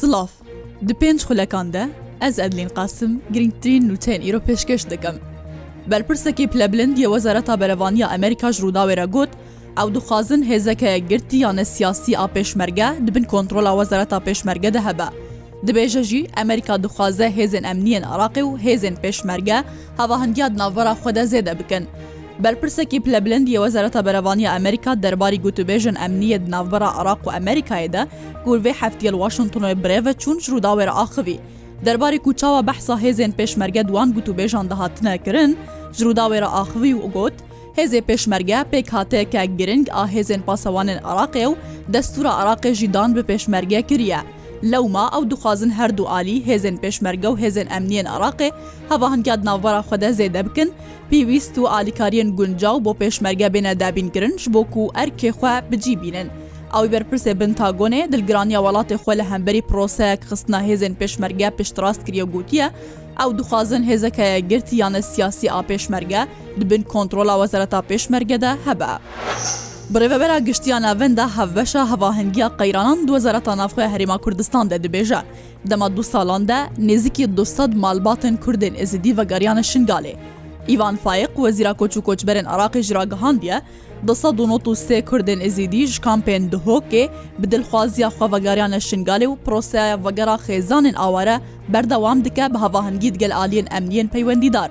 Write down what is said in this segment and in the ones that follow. Silav Di pênc xulekan de ez edlîn qasim girngtirîn nûteyên îro pêşkeş dikim. Berpirsekî plebilind yê Wezareta Berevaniya Amerika ji Rûdawê re got, ew dixwazin hêzekeye girtî ya ne siyasî a pêşmerge dibin kontrola Wezareta pêşmerge de hebe. Dibêje jî Amerika dixwaze hêzên emniyên Iraqê û hêzên pêşmerge heva hindiya navbera xwede zêde bikin. بەرپرسێکی پلەبلندی وەزارەتە بەرەوانی ئەمریکا دەرباری گوتوبێژن ئەمنیت ناوبەرە عراق و ئەمریکایدا گورڤێ هەفتیل واشنگتنۆی برێڤە چون شروداوێرە ئاخوی. دەرباری کوچاوە بەحسا هێزێن پێشمەرگە دوان گوتوبێژان دەهاتنەکردن، ژروداوێرە ئاخوی و گوت، هێزێ پێشمەرگە پێک هاتەیەکە گرنگ ئاهێزێن پاسەوانن عراقێ و دەستورە عراقێژی دان بە پێشمەرگە کریە. لەوما ئەو دخوازن هەردوو عالی هێزن پێشمەرگە و هێزن ئەمنیەن عراقێ هەواهنگات ناوەڕا خودە زێدە بکن پێویست و ئالیکارین گونجاو بۆ پێشمەرگە بێنە دابینگرنج بۆکو و ئەرکێخوا بجیبینن. ئەوی بەرپرسێ بن تاگۆنێ دڵگرانیا وڵاتی خۆ لە هەمبەری پرۆسەیەک خستنا هێزن پێشمەرگە پشتڕاست کریە گوتیە، ئەو دخوازن هێزەکەیە گرتی یانە سیاسی ئاپێشمەرگە دبن کۆنتترۆلا وەزارەتا پێشمەرگەدا هەبە. Birêvebera giştiya navên de hevbeşa hevahengiya qeyranan du wezareta navxuya Herêma Kurdistan de dibêje. Dema du salan de nêzikî dostad malbatên Kurdên ezidî vegeriyana Şingalê. Îvan Faiq wezîra koç û koçberên Iraqê ji ragihandiye, disa donotu sê Kurdên ezidî ji kampên dihokê bi dilxwaziya xwe vegeriyana Şingalê û proseya vegera xêzanên aware berdewam dike bi hevahengî gel aliyên emniyên peywendîdar.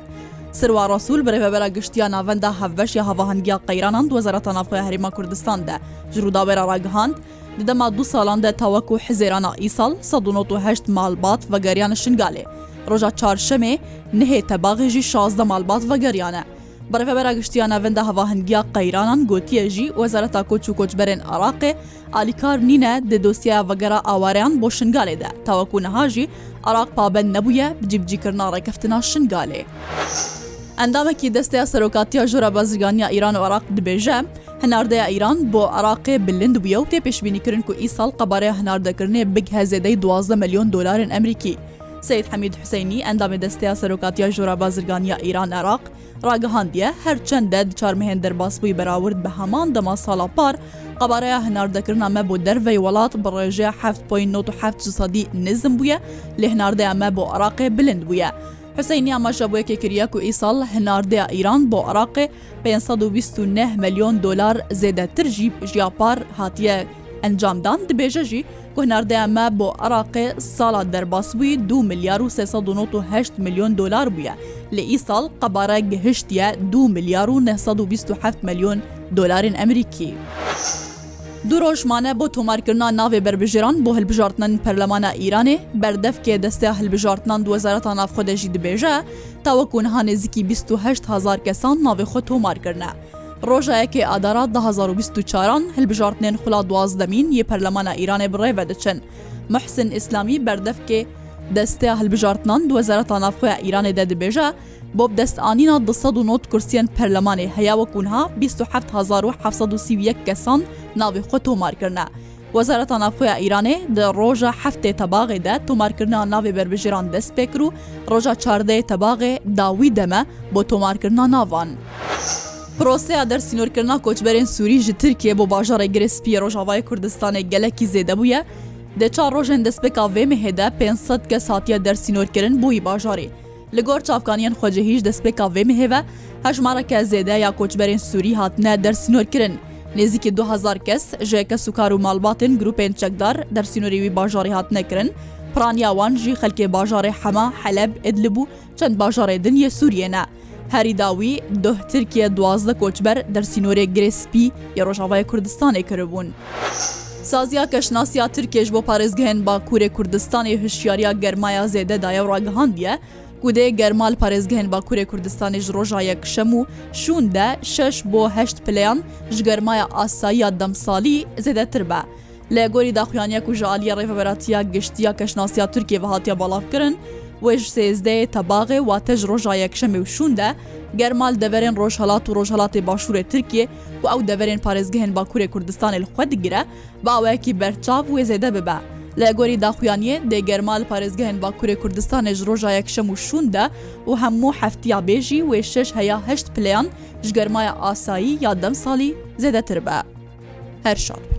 سروا ڕسول برێبەرە گشتیان ناوەندا هەڤبەشی هەواهنگیا قەیرانان دوەزارەتە نافخۆی هەریما کوردستاندا ژروداوێرە ڕاگەهاند دەما دو ساڵاندا تاوەکو حزێرانە ئیساڵ 1970 مالبات ڤگەریانە شنگالێ ڕۆژە چارشەمێ نهێ تەباغێژی شازدە مالبات ڤگەریانە. بەرەفەبەرە گشتیانەڤندە هەواهنگیا قەیرانان گوتیەژی وەزارەتا کۆچ و کۆچبەرێن عراقێ ئالیکار نینە دە دۆسیە ڤگەرە ئاواریان بۆ شنگالێدا تاوەکو نەهاژی عراق پابەن نەبووە بجیبجیکردنا ڕێکەفتنا شنگالێ. ئەندامێکی دەستەیە سەرۆکاتیە ژۆرە بازرگانیا ئیران و عراق دبێژە هەناردەیە ئیران بۆ عراقێ بلند بووە و تێ پێشبینیکردن و ئی ساڵ قەبارەیە هەناردەکردنێ بگ هەزێدەی 12 میلیۆن دلارن ئەمریکی. سید حەمید حوسینی ئەندامی دەستەیە سەرۆکاتیە ژۆرا بازرگانیا ئیران عراق ڕاگەهاندیە هەرچەندە چارمهێن دەرباسبووی بەراورد بە هەمان دەما ساڵا پار قەبارەیە هەناردەکردنامە بۆ دەرەی وڵات بەڕێژەیە 7.97 نزم بووە لە هەناردەیە مە بۆ عراقێ بلند بووە. حسینی ئەمەشە بۆ یەکێکریەک و ئیساڵ هەناردەیە ئیران بۆ عراقێ 529 ملیۆن دلار زێدەتر ژیب ژیاپار هاتیە ئەنجامدان دبێژە ژی کوهناردەیەمە بۆ عراقێ ساڵا دەرباسبووی دو میلیار و 1970 میلیۆن دلار بووە لە ئیساڵ قەبارە گەهشتە دو میلیار و 927 میلیۆن دلارین ئەمریکی. دوو ڕۆژمانە بۆ تۆمارکردنا ناوێ بربژێران بۆ هەلبژارتنن پەرلەمانە ئیرانێ بەردەفکێ دەستە هەلبژارتنان دوزارەتان نافخۆدەژی دبێژە تاوەکو نها نێزیکی 2هزار کەسان ناوێ خۆ تۆمارکردە. ڕۆژایەکێ ئادارا 2024 هەلبژارتنێن خولا دوازدەمین یە پەرلەمانە ئیرانێ بڕێ بەدەچن. محسن ئیسلامی بەردەفکێ دەستەیە هەلبژارتنان دوەزارەتان نافخۆە ئیرانێدا دەبێژە بۆ دەستانینا 1990 کورسیان پەرلەمانێ هەیەوەکوونها 1970 کەسان ناوی خۆ تۆمارکردە. وەزارەتە نافخۆە ئیرانێ دە ڕۆژە هەفتێ تەباغێدا تۆمارکردنا ناوێ بربژێران دەست پێکر و ڕۆژە چاردەیە تەباغێ داوی دەمە بۆ تۆمارکردنا ناوان. پرۆسەیە دەرسینۆرکردنا کۆچبەرێن سووری ژ ترکیە بۆ باژارە گرسپی ڕۆژاوای کوردستانی گەلەکی زێدەبووە دەچار ڕۆژێن دەست بە کاڤێمە هێدا 500 کە ساتیە دەرسینۆرکردن بووی باژارێ li gor çavkaniyan xwecê hîj destpêka vê mihêve hejmareke zêde ya koçberên Sûî hatine dersînor kirin. Nêzikî 2000 kes jeke sukar û malbatên grupên çekdar dersînorî wî bajarê hatine kirin, Praniya wan jî xelkê bajarê hema heleb edlibû çend bajarê din yê Sûriye ne. Herîda wî doh Tirkiye duazda koçber dersînorê Grespî ya Rojavaya Kurdistanê kiribûn. Saziya Keşnasiya Tirkêj bo parêzgehên Bakurê Kurdistanê hişyariya germaya zêdedaya ragihandiye, Gudê germal parêzgehên Bakurê Kurdistanê ji roja yekşem û şûn de şeş bo heşt pileyan ji germaya asayiya demsalî zêdetir be. Lê gorî daxuyaniya ku ji aliya rêveberatiya giştiya keşnasiya Tirkê ve hatiya balaf kirin, wêj sêzdeyê tebaxê watej roja yekşemê û şûn de germal deverên rojhelat û rojhelatê başûrê Tirkiye ku ew deverên parêzgehên Bakurê Kurdistanê li xwe digire bawekî berçav wê zêde bibe. لە گۆری داخوانیە دێگەرمال پارێزگەهێن باکوورێ کوردستانی ji ڕۆژایەک شەم و شووندا و هەموو هەفتیا بێژی wê شش هەیە هەشت پلیان ji گەرمایە ئاسایی یا دەم ساڵی زێدەتر بە. هەر شاد.